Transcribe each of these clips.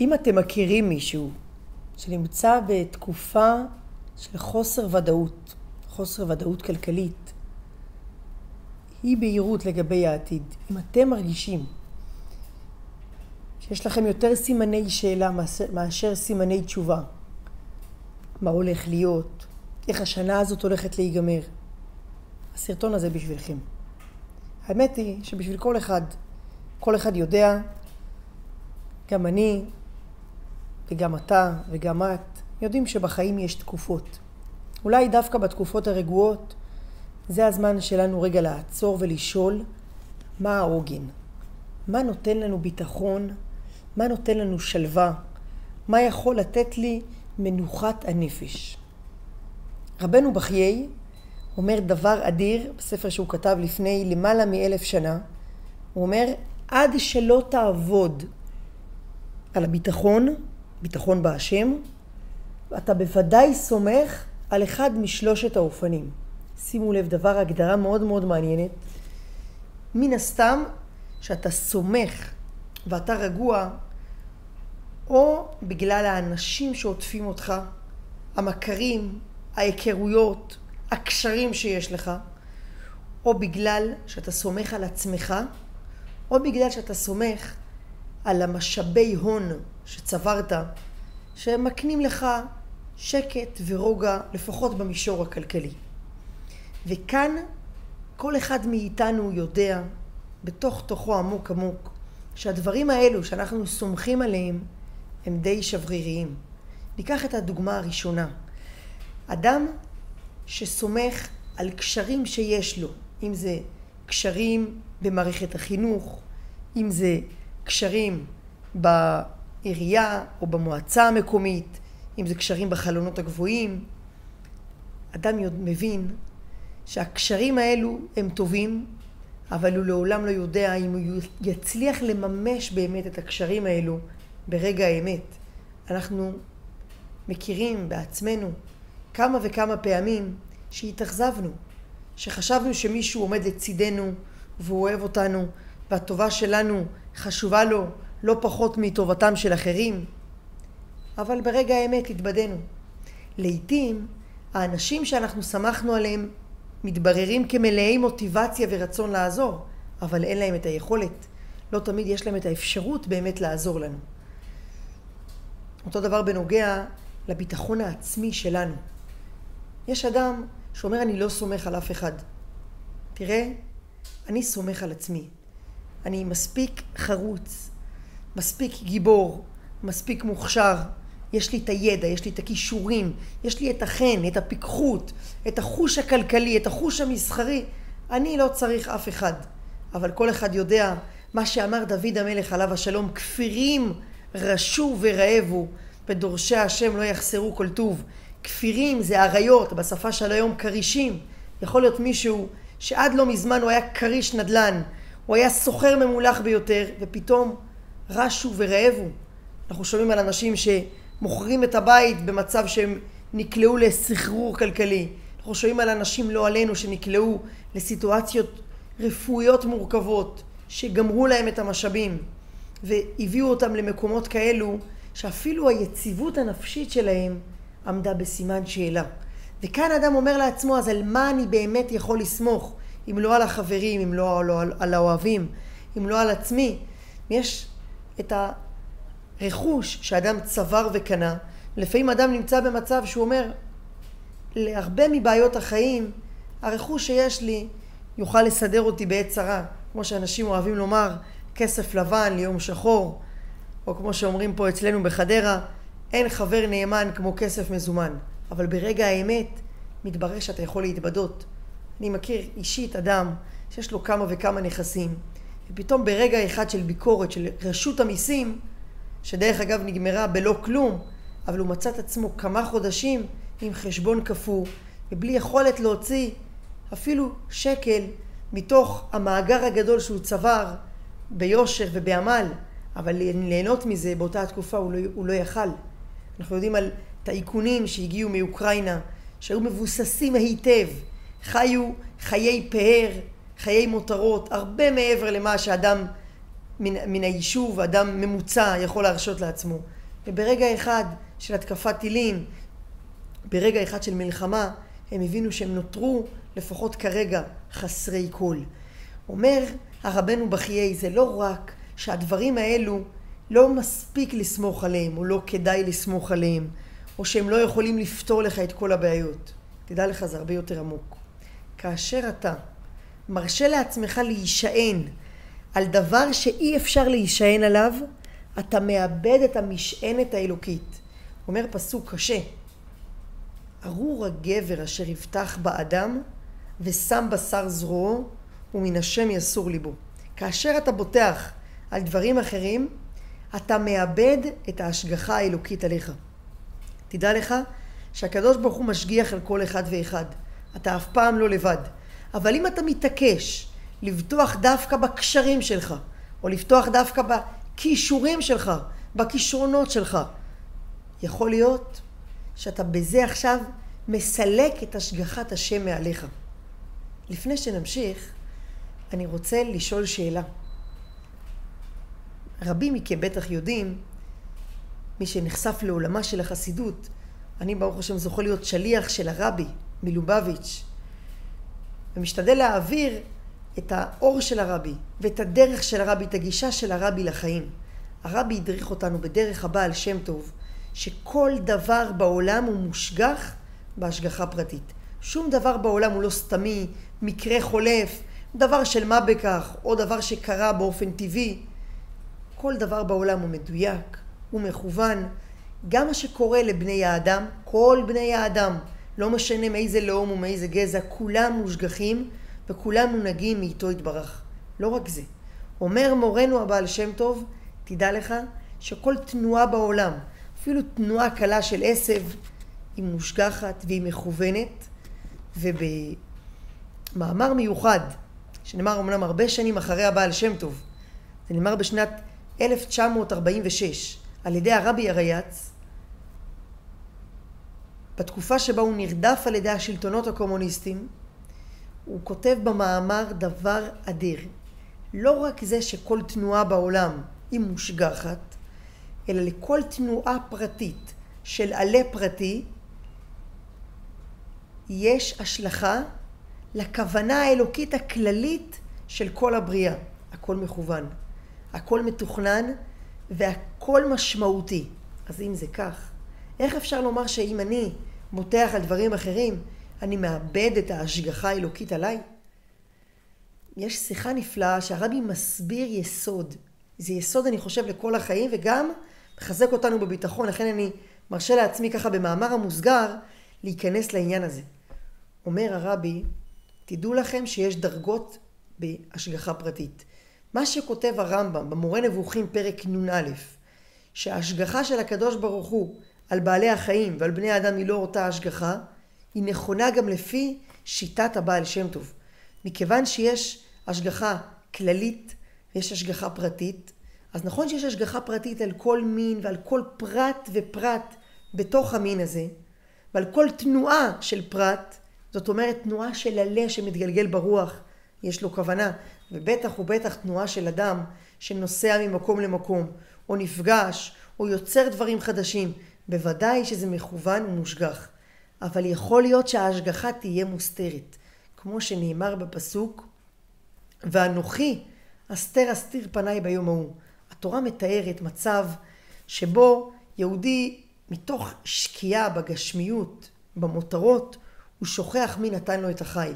אם אתם מכירים מישהו שנמצא בתקופה של חוסר ודאות, חוסר ודאות כלכלית, אי בהירות לגבי העתיד, אם אתם מרגישים שיש לכם יותר סימני שאלה מאשר סימני תשובה, מה הולך להיות, איך השנה הזאת הולכת להיגמר, הסרטון הזה בשבילכם. האמת היא שבשביל כל אחד, כל אחד יודע, גם אני וגם אתה וגם את, יודעים שבחיים יש תקופות. אולי דווקא בתקופות הרגועות, זה הזמן שלנו רגע לעצור ולשאול מה העוגן, מה נותן לנו ביטחון, מה נותן לנו שלווה, מה יכול לתת לי מנוחת הנפש. רבנו בחיי אומר דבר אדיר בספר שהוא כתב לפני למעלה מאלף שנה. הוא אומר, עד שלא תעבוד על הביטחון, ביטחון בהשם, אתה בוודאי סומך על אחד משלושת האופנים. שימו לב, דבר, הגדרה מאוד מאוד מעניינת. מן הסתם, שאתה סומך ואתה רגוע, או בגלל האנשים שעוטפים אותך, המכרים, ההיכרויות, הקשרים שיש לך, או בגלל שאתה סומך על עצמך, או בגלל שאתה סומך על המשאבי הון שצברת, שמקנים לך שקט ורוגע, לפחות במישור הכלכלי. וכאן כל אחד מאיתנו יודע, בתוך תוכו עמוק עמוק, שהדברים האלו שאנחנו סומכים עליהם הם די שבריריים. ניקח את הדוגמה הראשונה. אדם שסומך על קשרים שיש לו, אם זה קשרים במערכת החינוך, אם זה קשרים בעירייה או במועצה המקומית, אם זה קשרים בחלונות הגבוהים. אדם מבין שהקשרים האלו הם טובים, אבל הוא לעולם לא יודע אם הוא יצליח לממש באמת את הקשרים האלו ברגע האמת. אנחנו מכירים בעצמנו כמה וכמה פעמים שהתאכזבנו, שחשבנו שמישהו עומד לצידנו והוא אוהב אותנו והטובה שלנו חשובה לו לא פחות מטובתם של אחרים, אבל ברגע האמת התבדינו. לעתים האנשים שאנחנו שמחנו עליהם מתבררים כמלאי מוטיבציה ורצון לעזור, אבל אין להם את היכולת. לא תמיד יש להם את האפשרות באמת לעזור לנו. אותו דבר בנוגע לביטחון העצמי שלנו. יש אדם שאומר אני לא סומך על אף אחד. תראה, אני סומך על עצמי. אני מספיק חרוץ, מספיק גיבור, מספיק מוכשר, יש לי את הידע, יש לי את הכישורים, יש לי את החן, את הפיקחות, את החוש הכלכלי, את החוש המסחרי. אני לא צריך אף אחד. אבל כל אחד יודע מה שאמר דוד המלך עליו השלום, כפירים רשו ורעבו, ודורשי השם לא יחסרו כל טוב. כפירים זה אריות, בשפה של היום כרישים. יכול להיות מישהו שעד לא מזמן הוא היה כריש נדל"ן, הוא היה סוחר ממולח ביותר, ופתאום רשו ורעבו. אנחנו שומעים על אנשים שמוכרים את הבית במצב שהם נקלעו לסחרור כלכלי. אנחנו שומעים על אנשים לא עלינו שנקלעו לסיטואציות רפואיות מורכבות, שגמרו להם את המשאבים, והביאו אותם למקומות כאלו שאפילו היציבות הנפשית שלהם עמדה בסימן שאלה. וכאן אדם אומר לעצמו, אז על מה אני באמת יכול לסמוך? אם לא על החברים, אם לא על, על, על האוהבים, אם לא על עצמי. יש את הרכוש שאדם צבר וקנה. לפעמים אדם נמצא במצב שהוא אומר, להרבה מבעיות החיים, הרכוש שיש לי יוכל לסדר אותי בעת צרה. כמו שאנשים אוהבים לומר, כסף לבן ליום שחור, או כמו שאומרים פה אצלנו בחדרה, אין חבר נאמן כמו כסף מזומן. אבל ברגע האמת, מתברר שאתה יכול להתבדות. אני מכיר אישית אדם שיש לו כמה וכמה נכסים, ופתאום ברגע אחד של ביקורת של רשות המיסים, שדרך אגב נגמרה בלא כלום, אבל הוא מצא את עצמו כמה חודשים עם חשבון קפוא, ובלי יכולת להוציא אפילו שקל מתוך המאגר הגדול שהוא צבר ביושר ובעמל, אבל ליהנות מזה באותה תקופה הוא לא, הוא לא יכל. אנחנו יודעים על טייקונים שהגיעו מאוקראינה, שהיו מבוססים היטב, חיו חיי פאר, חיי מותרות, הרבה מעבר למה שאדם מן, מן היישוב, אדם ממוצע יכול להרשות לעצמו. וברגע אחד של התקפת טילים, ברגע אחד של מלחמה, הם הבינו שהם נותרו, לפחות כרגע, חסרי כל. אומר הרבנו בחיי, זה לא רק שהדברים האלו לא מספיק לסמוך עליהם, או לא כדאי לסמוך עליהם, או שהם לא יכולים לפתור לך את כל הבעיות. תדע לך, זה הרבה יותר עמוק. כאשר אתה מרשה לעצמך להישען על דבר שאי אפשר להישען עליו, אתה מאבד את המשענת האלוקית. אומר פסוק קשה, ארור הגבר אשר יבטח באדם ושם בשר זרועו ומן השם יסור ליבו. כאשר אתה בוטח על דברים אחרים, אתה מאבד את ההשגחה האלוקית עליך. תדע לך שהקדוש ברוך הוא משגיח על כל אחד ואחד. אתה אף פעם לא לבד. אבל אם אתה מתעקש לבטוח דווקא בקשרים שלך, או לפתוח דווקא בכישורים שלך, בכישרונות שלך, יכול להיות שאתה בזה עכשיו מסלק את השגחת השם מעליך. לפני שנמשיך, אני רוצה לשאול שאלה. רבים מכם בטח יודעים, מי שנחשף לעולמה של החסידות, אני ברוך השם זוכה להיות שליח של הרבי מלובביץ', ומשתדל להעביר את האור של הרבי ואת הדרך של הרבי, את הגישה של הרבי לחיים. הרבי הדריך אותנו בדרך הבעל שם טוב, שכל דבר בעולם הוא מושגח בהשגחה פרטית. שום דבר בעולם הוא לא סתמי, מקרה חולף, דבר של מה בכך, או דבר שקרה באופן טבעי. כל דבר בעולם הוא מדויק, הוא מכוון. גם מה שקורה לבני האדם, כל בני האדם, לא משנה מאיזה לאום ומאיזה גזע, כולם מושגחים וכולם מונהגים מאיתו יתברך. לא רק זה. אומר מורנו הבעל שם טוב, תדע לך שכל תנועה בעולם, אפילו תנועה קלה של עשב, היא מושגחת והיא מכוונת, ובמאמר מיוחד, שנאמר אמנם הרבה שנים אחרי הבעל שם טוב, זה נאמר בשנת 1946 על ידי הרבי הרייץ, בתקופה שבה הוא נרדף על ידי השלטונות הקומוניסטים, הוא כותב במאמר דבר אדיר. לא רק זה שכל תנועה בעולם היא מושגחת, אלא לכל תנועה פרטית של עלה פרטי, יש השלכה לכוונה האלוקית הכללית של כל הבריאה. הכל מכוון, הכל מתוכנן והכל משמעותי. אז אם זה כך, איך אפשר לומר שאם אני מותח על דברים אחרים, אני מאבד את ההשגחה האלוקית עליי? יש שיחה נפלאה שהרבי מסביר יסוד. זה יסוד, אני חושב, לכל החיים, וגם מחזק אותנו בביטחון. לכן אני מרשה לעצמי ככה במאמר המוסגר להיכנס לעניין הזה. אומר הרבי, תדעו לכם שיש דרגות בהשגחה פרטית. מה שכותב הרמב"ם במורה נבוכים פרק נ"א, שההשגחה של הקדוש ברוך הוא על בעלי החיים ועל בני האדם היא לא אותה השגחה, היא נכונה גם לפי שיטת הבעל שם טוב. מכיוון שיש השגחה כללית ויש השגחה פרטית, אז נכון שיש השגחה פרטית על כל מין ועל כל פרט ופרט בתוך המין הזה, ועל כל תנועה של פרט, זאת אומרת תנועה של עלה שמתגלגל ברוח, יש לו כוונה, ובטח ובטח תנועה של אדם שנוסע ממקום למקום, או נפגש, או יוצר דברים חדשים, בוודאי שזה מכוון ומושגח. אבל יכול להיות שההשגחה תהיה מוסתרת. כמו שנאמר בפסוק, ואנוכי אסתר אסתיר פניי ביום ההוא. התורה מתארת מצב שבו יהודי מתוך שקיעה בגשמיות, במותרות, הוא שוכח מי נתן לו את החיל.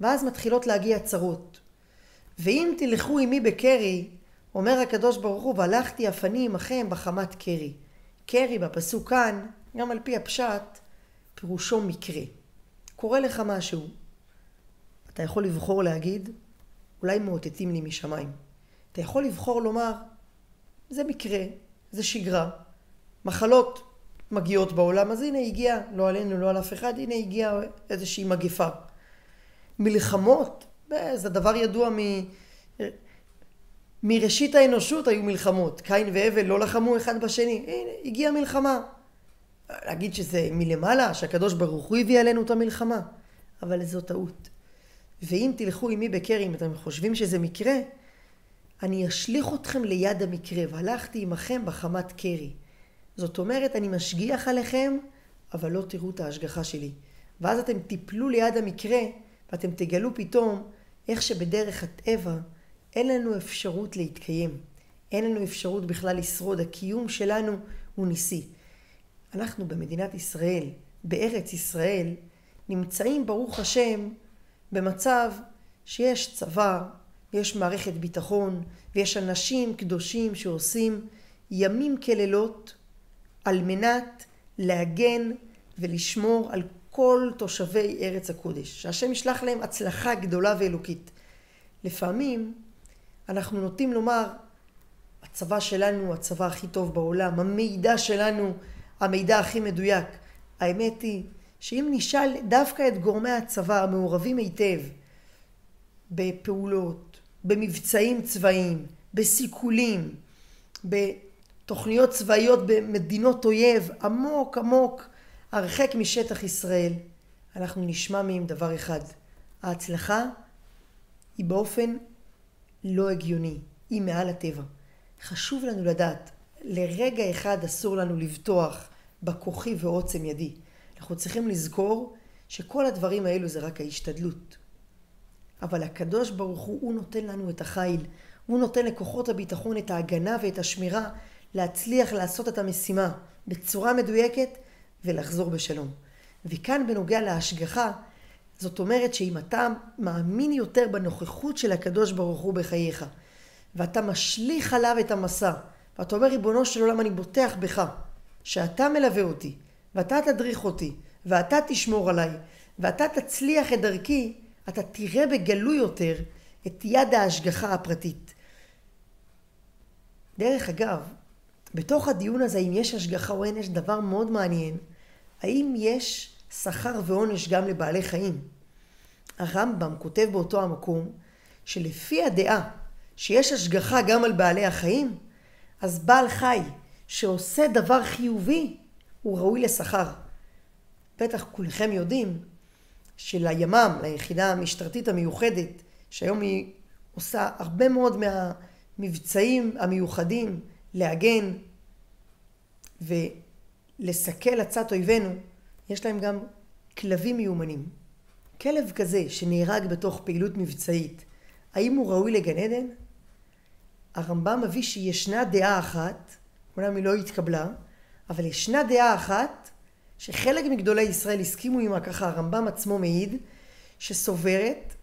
ואז מתחילות להגיע צרות. ואם תלכו עמי בקרי, אומר הקדוש ברוך הוא, והלכתי אף אני עמכם בחמת קרי. קרי בפסוק כאן, גם על פי הפשט, פירושו מקרה. קורה לך משהו, אתה יכול לבחור להגיד, אולי מאותתים לי משמיים. אתה יכול לבחור לומר, זה מקרה, זה שגרה, מחלות מגיעות בעולם, אז הנה הגיע, לא עלינו, לא על אף אחד, הנה הגיעה איזושהי מגפה. מלחמות, זה דבר ידוע מ... מראשית האנושות היו מלחמות. קין והבל לא לחמו אחד בשני. הנה, הגיעה מלחמה. להגיד שזה מלמעלה, שהקדוש ברוך הוא הביא עלינו את המלחמה. אבל זו טעות. ואם תלכו עמי בקרי, אם אתם חושבים שזה מקרה, אני אשליך אתכם ליד המקרה, והלכתי עמכם בחמת קרי. זאת אומרת, אני משגיח עליכם, אבל לא תראו את ההשגחה שלי. ואז אתם תיפלו ליד המקרה, ואתם תגלו פתאום איך שבדרך הטבע אין לנו אפשרות להתקיים. אין לנו אפשרות בכלל לשרוד. הקיום שלנו הוא ניסי. אנחנו במדינת ישראל, בארץ ישראל, נמצאים, ברוך השם, במצב שיש צבא, יש מערכת ביטחון, ויש אנשים קדושים שעושים ימים כלילות על מנת להגן ולשמור על כל תושבי ארץ הקודש. שהשם ישלח להם הצלחה גדולה ואלוקית. לפעמים אנחנו נוטים לומר, הצבא שלנו הוא הצבא הכי טוב בעולם, המידע שלנו המידע הכי מדויק. האמת היא שאם נשאל דווקא את גורמי הצבא המעורבים היטב בפעולות, במבצעים צבאיים, בסיכולים, בתוכניות צבאיות במדינות אויב, עמוק עמוק הרחק משטח ישראל, אנחנו נשמע מהם דבר אחד, ההצלחה היא באופן לא הגיוני, היא מעל הטבע. חשוב לנו לדעת, לרגע אחד אסור לנו לבטוח בכוחי ועוצם ידי. אנחנו צריכים לזכור שכל הדברים האלו זה רק ההשתדלות. אבל הקדוש ברוך הוא, הוא נותן לנו את החיל. הוא נותן לכוחות הביטחון את ההגנה ואת השמירה להצליח לעשות את המשימה בצורה מדויקת ולחזור בשלום. וכאן בנוגע להשגחה, זאת אומרת שאם אתה מאמין יותר בנוכחות של הקדוש ברוך הוא בחייך, ואתה משליך עליו את המסע, ואתה אומר ריבונו של עולם אני בוטח בך, שאתה מלווה אותי, ואתה תדריך אותי, ואתה תשמור עליי, ואתה תצליח את דרכי, אתה תראה בגלוי יותר את יד ההשגחה הפרטית. דרך אגב, בתוך הדיון הזה, אם יש השגחה או אין, יש דבר מאוד מעניין. האם יש שכר ועונש גם לבעלי חיים? הרמב"ם כותב באותו המקום, שלפי הדעה שיש השגחה גם על בעלי החיים, אז בעל חי שעושה דבר חיובי, הוא ראוי לשכר. בטח כולכם יודעים שלימ"מ, ליחידה המשטרתית המיוחדת, שהיום היא עושה הרבה מאוד מהמבצעים המיוחדים להגן ולסכל עצת אויבינו, יש להם גם כלבים מיומנים. כלב כזה שנהרג בתוך פעילות מבצעית, האם הוא ראוי לגן עדן? הרמב"ם מביא שישנה דעה אחת, אומנם היא לא התקבלה, אבל ישנה דעה אחת שחלק מגדולי ישראל הסכימו עימה, ככה הרמב"ם עצמו מעיד, שסוברת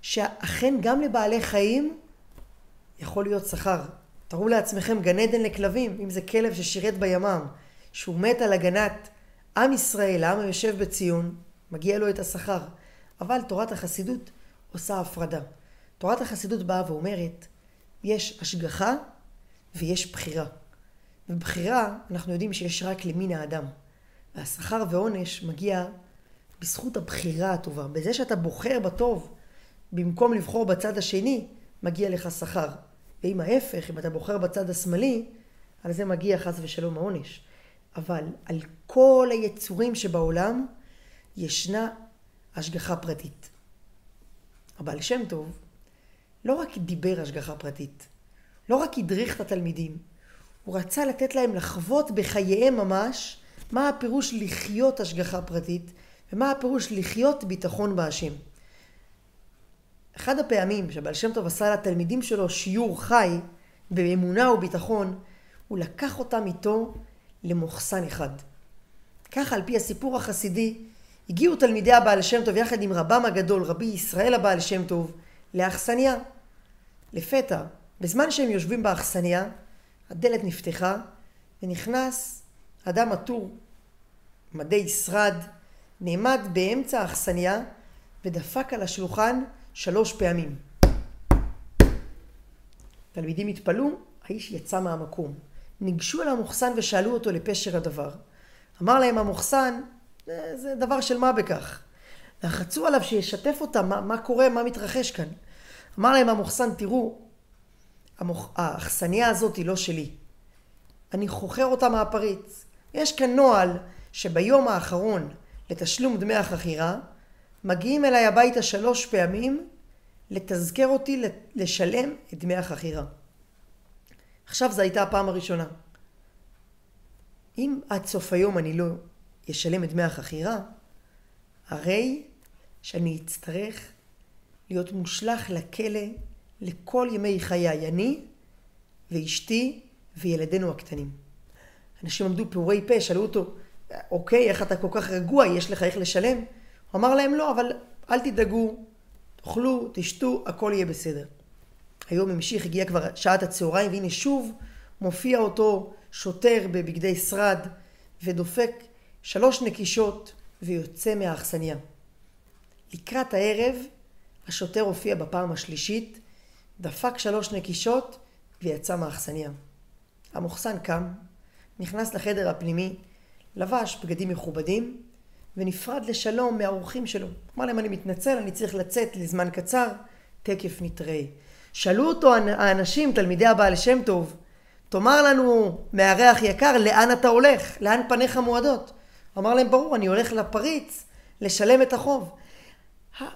שאכן גם לבעלי חיים יכול להיות שכר. תארו לעצמכם גן עדן לכלבים, אם זה כלב ששירת בימ"מ, שהוא מת על הגנת עם ישראל, העם היושב בציון, מגיע לו את השכר. אבל תורת החסידות עושה הפרדה. תורת החסידות באה ואומרת, יש השגחה ויש בחירה. ובחירה, אנחנו יודעים שיש רק למין האדם. והשכר ועונש מגיע בזכות הבחירה הטובה. בזה שאתה בוחר בטוב, במקום לבחור בצד השני, מגיע לך שכר. ואם ההפך, אם אתה בוחר בצד השמאלי, על זה מגיע חס ושלום העונש. אבל על כל היצורים שבעולם ישנה השגחה פרטית. הבעל שם טוב לא רק דיבר השגחה פרטית, לא רק הדריך את התלמידים, הוא רצה לתת להם לחוות בחייהם ממש מה הפירוש לחיות השגחה פרטית ומה הפירוש לחיות ביטחון בהשם. אחד הפעמים שבעל שם טוב עשה לתלמידים שלו שיעור חי באמונה וביטחון, הוא לקח אותם איתו למוחסן אחד. ככה על פי הסיפור החסידי, הגיעו תלמידי הבעל שם טוב יחד עם רבם הגדול, רבי ישראל הבעל שם טוב, לאכסניה. לפתע, בזמן שהם יושבים באכסניה, הדלת נפתחה ונכנס אדם עטור, מדי שרד, נעמד באמצע האכסניה ודפק על השולחן שלוש פעמים. תלמידים התפלאו, האיש יצא מהמקום. ניגשו אל המוחסן ושאלו אותו לפשר הדבר. אמר להם המוחסן, זה דבר של מה בכך. לחצו עליו שישתף אותם, מה, מה קורה, מה מתרחש כאן. אמר להם המוחסן, תראו, המוח... האכסניה הזאת היא לא שלי. אני חוכר אותה מהפריץ. יש כאן נוהל שביום האחרון לתשלום דמי החכירה, מגיעים אליי הביתה שלוש פעמים לתזכר אותי לשלם את דמי החכירה. עכשיו זו הייתה הפעם הראשונה. אם עד סוף היום אני לא אשלם את דמי החכירה, הרי שאני אצטרך להיות מושלך לכלא לכל ימי חיי, אני ואשתי וילדינו הקטנים. אנשים עמדו פעורי פה, שאלו אותו, אוקיי, איך אתה כל כך רגוע, יש לך איך לשלם? הוא אמר להם, לא, אבל אל תדאגו, תאכלו, תשתו, הכל יהיה בסדר. היום המשיך, הגיע כבר שעת הצהריים, והנה שוב מופיע אותו שוטר בבגדי שרד, ודופק שלוש נקישות ויוצא מהאכסניה. לקראת הערב השוטר הופיע בפעם השלישית, דפק שלוש נקישות ויצא מהאכסניה. המוחסן קם, נכנס לחדר הפנימי, לבש בגדים מכובדים ונפרד לשלום מהאורחים שלו. אמר להם אני מתנצל, אני צריך לצאת לזמן קצר, תקף נתראה. שאלו אותו האנשים, תלמידי הבעל שם טוב, תאמר לנו, מארח יקר, לאן אתה הולך? לאן פניך מועדות? אמר להם, ברור, אני הולך לפריץ לשלם את החוב.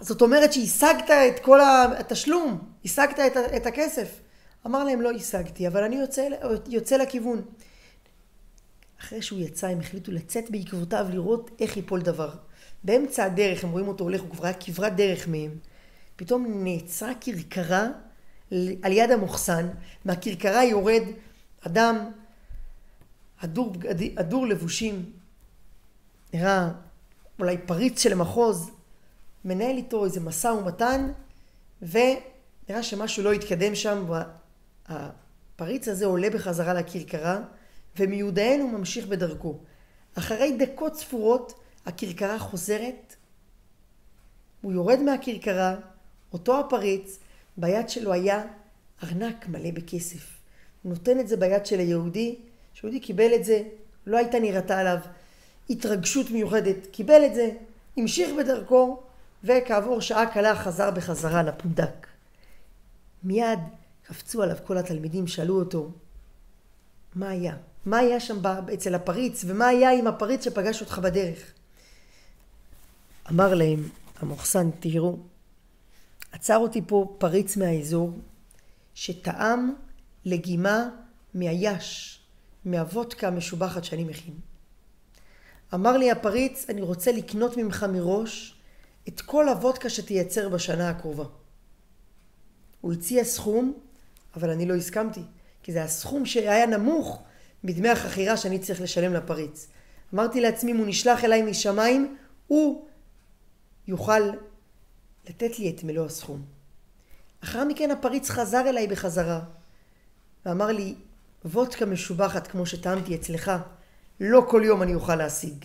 זאת אומרת שהשגת את כל התשלום, השגת את, את הכסף. אמר להם, לא השגתי, אבל אני יוצא, יוצא לכיוון. אחרי שהוא יצא, הם החליטו לצאת בעקבותיו, לראות איך ייפול דבר. באמצע הדרך, הם רואים אותו הולך, הוא כבר היה כברת דרך מהם. פתאום נעצרה כרכרה על יד המוחסן, מהכרכרה יורד אדם הדור, הדור לבושים, נראה אולי פריץ של המחוז, מנהל איתו איזה משא ומתן, ונראה שמשהו לא התקדם שם, והפריץ הזה עולה בחזרה לכרכרה, ומיודענו ממשיך בדרכו. אחרי דקות ספורות הכרכרה חוזרת, הוא יורד מהכרכרה, אותו הפריץ, ביד שלו היה ארנק מלא בכסף. הוא נותן את זה ביד של היהודי, שיהודי קיבל את זה, לא הייתה נראתה עליו התרגשות מיוחדת, קיבל את זה, המשיך בדרכו, וכעבור שעה קלה חזר בחזרה לפונדק. מיד קפצו עליו כל התלמידים, שאלו אותו, מה היה? מה היה שם אצל הפריץ, ומה היה עם הפריץ שפגש אותך בדרך? אמר להם המוחסן, תראו, עצר אותי פה פריץ מהאזור, שטעם לגימה מהיש, מהוודקה המשובחת שאני מכין. אמר לי הפריץ, אני רוצה לקנות ממך מראש את כל הוודקה שתייצר בשנה הקרובה. הוא הציע סכום, אבל אני לא הסכמתי, כי זה הסכום שהיה נמוך מדמי החכירה שאני צריך לשלם לפריץ. אמרתי לעצמי, אם הוא נשלח אליי משמיים, הוא יוכל לתת לי את מלוא הסכום. אחר מכן הפריץ חזר אליי בחזרה, ואמר לי, וודקה משובחת כמו שטעמתי אצלך, לא כל יום אני אוכל להשיג.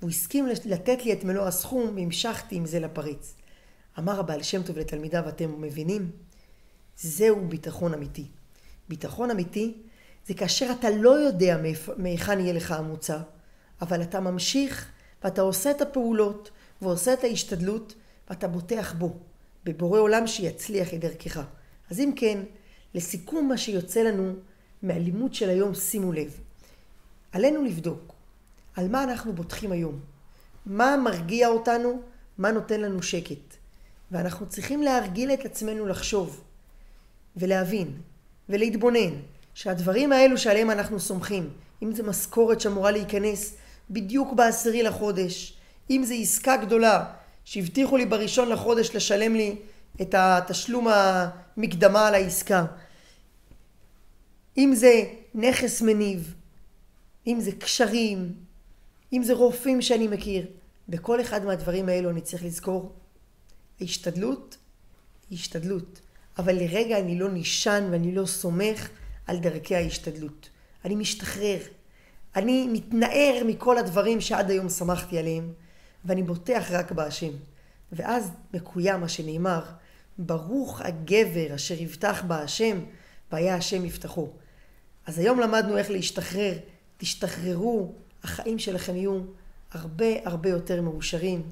הוא הסכים לתת לי את מלוא הסכום והמשכתי עם זה לפריץ. אמר הבעל שם טוב לתלמידיו, אתם מבינים? זהו ביטחון אמיתי. ביטחון אמיתי זה כאשר אתה לא יודע מהיכן יהיה לך המוצא, אבל אתה ממשיך ואתה עושה את הפעולות ועושה את ההשתדלות ואתה בוטח בו, בבורא עולם שיצליח את דרכך. אז אם כן, לסיכום מה שיוצא לנו מהלימוד של היום, שימו לב. עלינו לבדוק על מה אנחנו בוטחים היום. מה מרגיע אותנו, מה נותן לנו שקט. ואנחנו צריכים להרגיל את עצמנו לחשוב ולהבין ולהתבונן שהדברים האלו שעליהם אנחנו סומכים, אם זה משכורת שאמורה להיכנס בדיוק בעשירי לחודש, אם זה עסקה גדולה שהבטיחו לי בראשון לחודש לשלם לי את התשלום המקדמה על העסקה, אם זה נכס מניב, אם זה קשרים, אם זה רופאים שאני מכיר, בכל אחד מהדברים האלו אני צריך לזכור, ההשתדלות היא השתדלות, אבל לרגע אני לא נשען ואני לא סומך על דרכי ההשתדלות. אני משתחרר, אני מתנער מכל הדברים שעד היום שמחתי עליהם, ואני בוטח רק בהשם. ואז מקוים מה שנאמר, ברוך הגבר אשר יבטח בה השם, והיה השם יפתחו. אז היום למדנו איך להשתחרר, תשתחררו, החיים שלכם יהיו הרבה הרבה יותר מאושרים.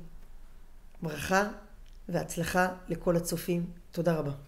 ברכה והצלחה לכל הצופים. תודה רבה.